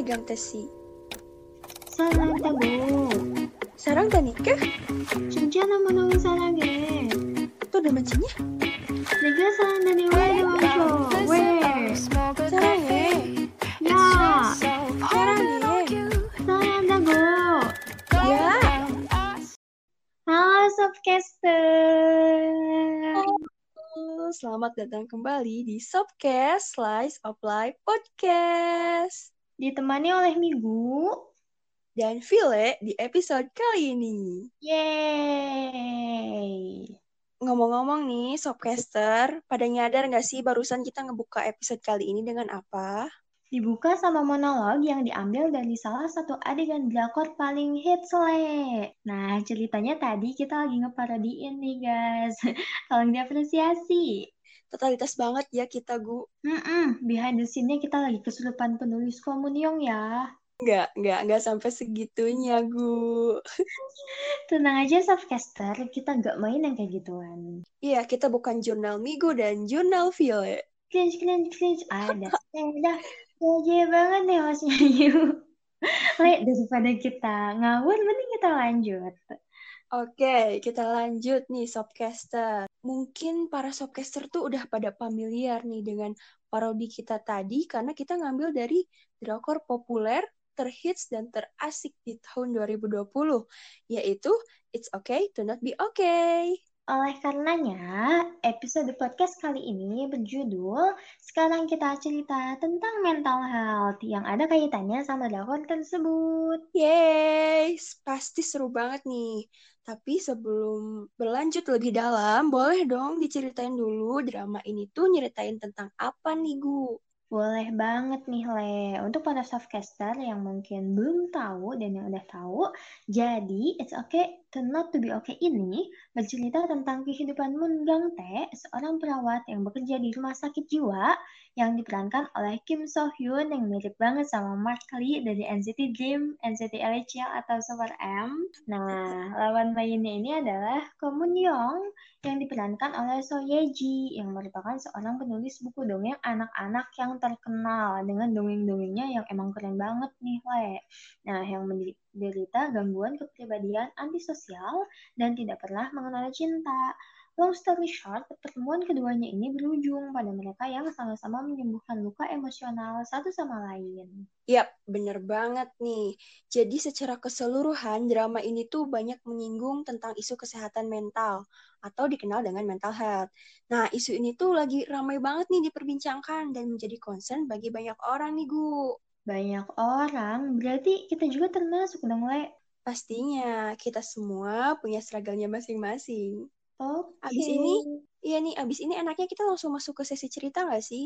사랑해 강태씨. 사랑한다고. 사랑다니까? 진짜 너무너무 사랑해. 또 내 만지냐? 내가 사랑하니 왜 도와줘? 왜? 사랑해. 야! 사랑해. 사랑한다고. 야! Halo Softcaster. Halo, Selamat datang kembali di Sobcast Slice of Life Podcast. Ditemani oleh Migu. Dan Vile di episode kali ini. Yeay. Ngomong-ngomong nih, Sobcaster, pada nyadar nggak sih barusan kita ngebuka episode kali ini dengan apa? Dibuka sama monolog yang diambil dari salah satu adegan drakor paling hits le. Nah, ceritanya tadi kita lagi ngeparodiin nih guys. Tolong diapresiasi. Totalitas banget ya kita, Gu. Mm-mm, behind the scene-nya kita lagi kesurupan penulis komuniong ya. Nggak, nggak, nggak sampai segitunya, Gu. Tenang aja Softcaster, kita nggak main yang kayak gituan. Iya, kita bukan jurnal Migo dan jurnal Vile. Cringe, cringe, cringe. Ada. Udah. Aja banget nih hostnya yuk. Le, daripada kita ngawur, mending kita lanjut. Oke, kita lanjut nih Sobcaster. Mungkin para Sobcaster tuh udah pada familiar nih dengan parodi kita tadi karena kita ngambil dari drakor populer, terhits, dan terasik di tahun 2020, yaitu It's Okay to Not Be Okay. Oleh karenanya, episode podcast kali ini berjudul Sekarang Kita Cerita Tentang Mental Health yang ada kaitannya sama drakor tersebut. Yeay, pasti seru banget nih. Tapi sebelum berlanjut lebih dalam, boleh dong diceritain dulu drama ini tuh nyeritain tentang apa nih, Gu? Boleh banget nih, Le. Untuk para softcaster yang mungkin belum tahu dan yang udah tahu, jadi It's Okay to Not to Be Okay ini bercerita tentang kehidupan Moon Gang Tae, seorang perawat yang bekerja di rumah sakit jiwa yang diperankan oleh Kim So Hyun yang mirip banget sama Mark Lee dari NCT Dream, NCT LHL atau Super M. Nah, lawan mainnya ini adalah Ko Moon Young yang diperankan oleh So Ye Ji yang merupakan seorang penulis buku dongeng anak-anak yang terkenal dengan dongeng-dongengnya yang emang keren banget nih, Le. Nah, yang menderita gangguan kepribadian antisosial dan tidak pernah mengenal cinta. Long story short, pertemuan keduanya ini berujung pada mereka yang sama-sama menyembuhkan luka emosional satu sama lain. Yap, bener banget nih. Jadi secara keseluruhan, drama ini tuh banyak menyinggung tentang isu kesehatan mental atau dikenal dengan mental health. Nah, isu ini tuh lagi ramai banget nih diperbincangkan dan menjadi concern bagi banyak orang nih, Gu. Banyak orang, berarti kita juga termasuk dong, Le. Pastinya, kita semua punya struggle-nya masing-masing. Oke. Abis ini, iya nih, abis ini enaknya kita langsung masuk ke sesi cerita nggak sih?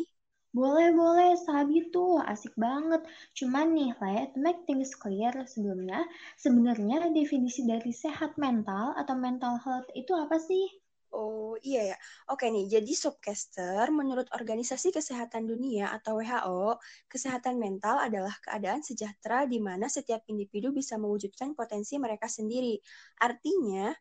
Boleh, boleh. Sabi tuh, asik banget. Cuman nih, Le, to make things clear sebelumnya, sebenarnya definisi dari sehat mental atau mental health itu apa sih? Oh iya ya, oke nih. Jadi Subcaster, menurut Organisasi Kesehatan Dunia atau WHO, kesehatan mental adalah keadaan sejahtera di mana setiap individu bisa mewujudkan potensi mereka sendiri. Artinya,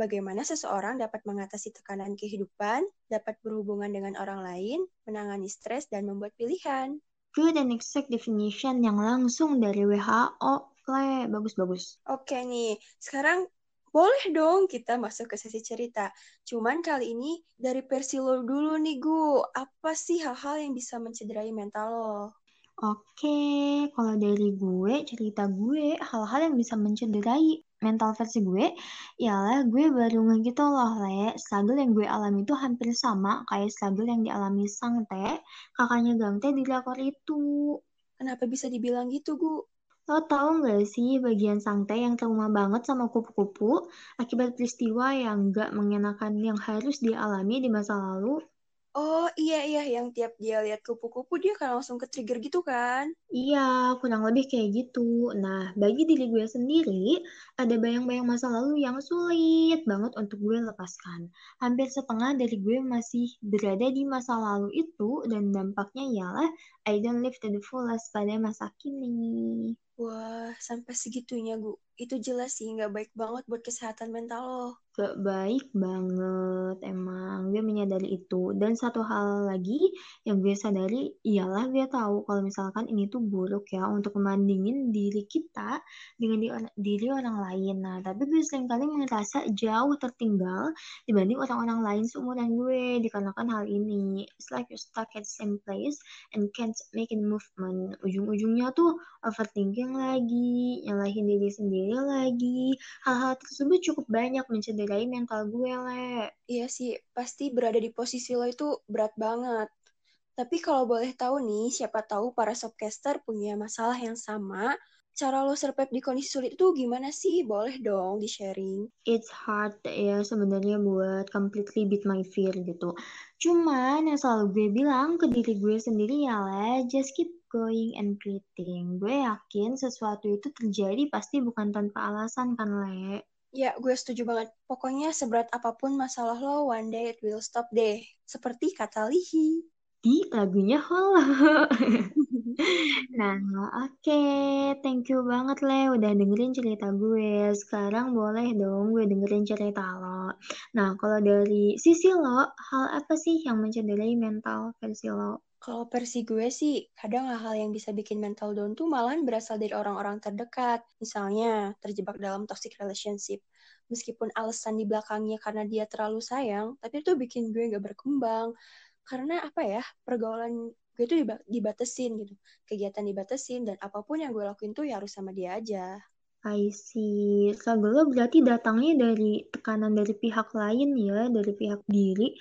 bagaimana seseorang dapat mengatasi tekanan kehidupan, dapat berhubungan dengan orang lain, menangani stres, dan membuat pilihan. Good and exact definition yang langsung dari WHO. Le, bagus-bagus. Oke nih, sekarang boleh dong kita masuk ke sesi cerita. Cuman kali ini dari versi lo dulu nih, Gu. Apa sih hal-hal yang bisa mencederai mental lo? Oke, kalau dari gue, cerita gue, hal-hal yang bisa mencederai mental versi gue, ialah gue baru gitu loh, Le. Struggle yang gue alami itu hampir sama kayak struggle yang dialami Sang Tae, kakaknya Gang Tae di drakor itu. Kenapa bisa dibilang gitu, Gu? Lo tau gak sih bagian Sang Tae yang trauma banget sama kupu-kupu akibat peristiwa yang gak mengenakan yang harus dialami di masa lalu? Oh iya iya, yang tiap dia lihat kupu-kupu dia kan langsung ke trigger gitu kan? Iya, kurang lebih kayak gitu. Nah, bagi diri gue sendiri, ada bayang-bayang masa lalu yang sulit banget untuk gue lepaskan. Hampir setengah dari gue masih berada di masa lalu itu, dan dampaknya ialah I don't live to the fullest pada masa kini. Wah, sampai segitunya, Gu. Itu jelas sih nggak baik banget buat kesehatan mental lo. Gak baik banget, emang gue menyadari itu. Dan satu hal lagi yang gue sadari ialah gue tahu kalau misalkan ini tuh buruk ya untuk membandingin diri kita dengan di, diri orang lain. Nah, tapi gue sering kali merasa jauh tertinggal dibanding orang-orang lain seumuran gue dikarenakan hal ini. It's like you're stuck at the same place and can't make a movement. Ujung-ujungnya tuh overthinking lagi, nyalahin diri sendiri lagi. Hal-hal tersebut cukup banyak mencederai mental gue, Le. Iya sih, pasti berada di posisi lo itu berat banget. Tapi kalau boleh tahu nih, siapa tahu para subcaster punya masalah yang sama, cara lo survive di kondisi sulit itu gimana sih? Boleh dong di-sharing. It's hard ya sebenarnya buat completely beat my fear gitu. Cuman yang selalu gue bilang ke diri gue sendiri ya, Le, just keep going and breathing. Gue yakin sesuatu itu terjadi pasti bukan tanpa alasan kan, Le? Ya, gue setuju banget. Pokoknya seberat apa pun masalah lo, one day it will stop deh. Seperti kata Lihi di lagunya Holo. nah, oke. Okay. Thank you banget, Le. Udah dengerin cerita gue. Sekarang boleh dong gue dengerin cerita lo. Nah, kalau dari sisi lo, hal apa sih yang mencederai mental versi lo? Kalau versi gue sih, kadang hal-hal yang bisa bikin mental down tuh malahan berasal dari orang-orang terdekat. Misalnya, terjebak dalam toxic relationship. Meskipun alasan di belakangnya karena dia terlalu sayang, tapi itu bikin gue gak berkembang karena apa ya pergaulan gue tuh dibatasin gitu kegiatan dibatasin dan apa pun yang gue lakuin tuh ya harus sama dia aja I see. Struggle berarti datangnya dari tekanan dari pihak lain ya, dari pihak diri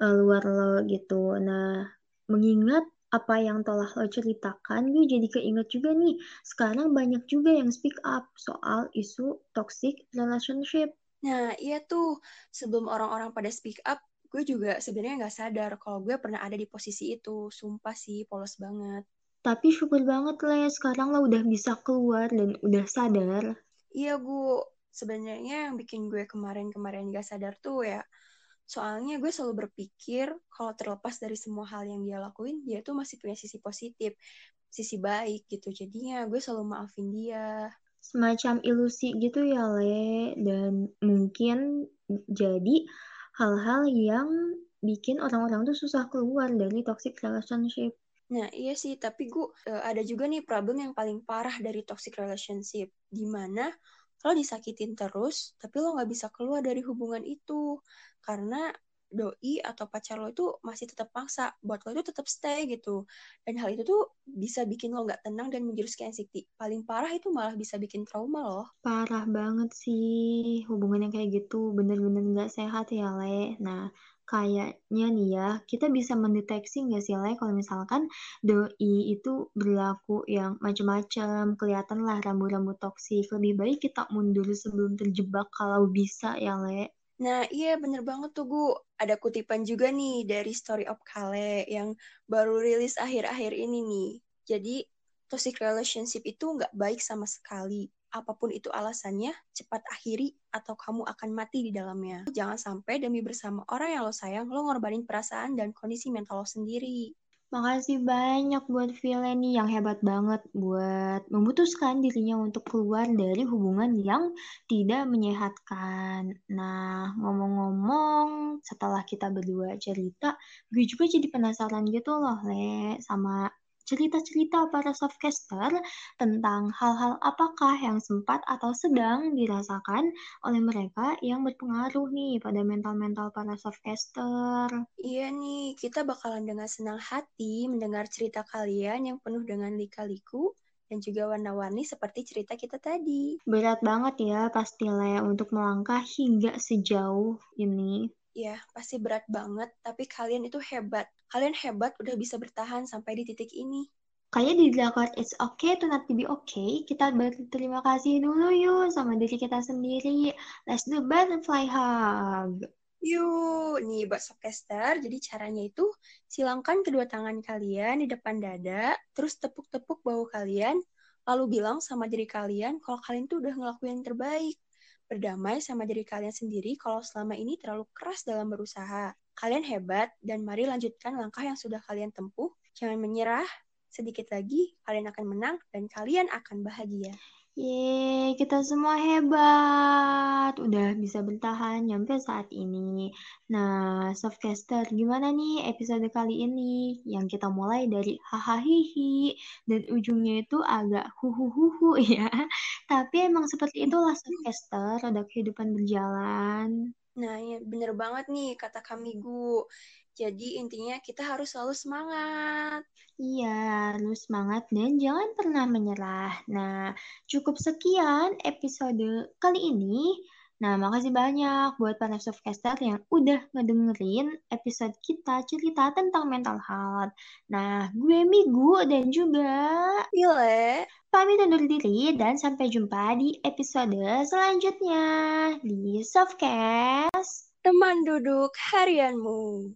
uh, luar lo gitu. Nah, mengingat apa yang telah lo ceritakan, gue jadi keinget juga nih, sekarang banyak juga yang speak up soal isu toxic relationship. Nah, iya tuh, sebelum orang-orang pada speak up, gue juga sebenarnya nggak sadar kalau gue pernah ada di posisi itu. Sumpah sih polos banget. Tapi syukur banget lah sekarang lo udah bisa keluar dan udah sadar. Iya gue sebenarnya yang bikin gue kemarin-kemarin gak sadar tuh ya soalnya gue selalu berpikir kalau terlepas dari semua hal yang dia lakuin dia tuh masih punya sisi positif sisi baik gitu. Jadinya gue selalu maafin dia. Semacam ilusi gitu ya le. Dan mungkin jadi hal-hal yang bikin orang-orang tuh susah keluar dari toxic relationship. Nah, iya sih, tapi gue uh, ada juga nih problem yang paling parah dari toxic relationship, di mana lo disakitin terus, tapi lo nggak bisa keluar dari hubungan itu karena doi atau pacar lo itu masih tetap paksa buat lo itu tetap stay gitu. Dan hal itu tuh bisa bikin lo nggak tenang dan menjurus ke anxiety paling parah itu malah bisa bikin trauma loh. Parah banget sih. Hubungan yang kayak gitu bener-bener nggak sehat ya le. Nah kayaknya nih ya kita bisa mendeteksi nggak sih le kalau misalkan doi itu berlaku yang macam-macam kelihatan lah rambu-rambu toksik. Lebih baik kita mundur sebelum terjebak kalau bisa ya le Nah, iya bener banget tuh, Gu. Ada kutipan juga nih dari Story of Kale yang baru rilis akhir-akhir ini nih. Jadi, toxic relationship itu nggak baik sama sekali. Apa pun itu alasannya, cepat akhiri atau kamu akan mati di dalamnya. Jangan sampai demi bersama orang yang lo sayang, lo ngorbanin perasaan dan kondisi mental lo sendiri. Makasih banyak buat Vileni yang hebat banget buat memutuskan dirinya untuk keluar dari hubungan yang tidak menyehatkan. Nah, ngomong-ngomong, setelah kita berdua cerita, gue juga jadi penasaran gitu loh, Le, sama cerita-cerita para softcaster tentang hal-hal apakah yang sempat atau sedang dirasakan oleh mereka yang berpengaruh nih pada mental-mental para softcaster. Iya nih, kita bakalan dengan senang hati mendengar cerita kalian yang penuh dengan lika-liku dan juga warna-warni seperti cerita kita tadi. Berat banget ya pasti ya untuk melangkah hingga sejauh ini. Ya, pasti berat banget, tapi kalian itu hebat. Kalian hebat udah bisa bertahan sampai di titik ini. Kayak di drakor It's Okay to Not To Be Okay, kita berterima kasih dulu yuk sama diri kita sendiri. Let's do butterfly hug. Yuk, nih buat Softcaster, jadi caranya itu silangkan kedua tangan kalian di depan dada, terus tepuk-tepuk bahu kalian, lalu bilang sama diri kalian kalau kalian tuh udah ngelakuin yang terbaik. Berdamai sama diri kalian sendiri kalau selama ini terlalu keras dalam berusaha. Kalian hebat dan mari lanjutkan langkah yang sudah kalian tempuh. Jangan menyerah, Sedikit lagi, kalian akan menang dan kalian akan bahagia. Yeay, kita semua hebat. Udah bisa bertahan nyampe saat ini. Nah, Softcaster, gimana nih episode kali ini? Yang kita mulai dari hahaha dan ujungnya itu agak huhuhuhu ya. Tapi emang seperti itulah Softcaster, ada kehidupan berjalan. Nah, ya bener banget nih kata kami Gu. Jadi intinya kita harus selalu semangat. Iya, harus semangat dan jangan pernah menyerah. Nah, cukup sekian episode kali ini. Nah, makasih banyak buat para softcaster yang udah ngedengerin episode kita cerita tentang mental health. Nah, gue Migu dan juga Ile pamit undur diri dan sampai jumpa di episode selanjutnya di Softcast. Teman duduk harianmu.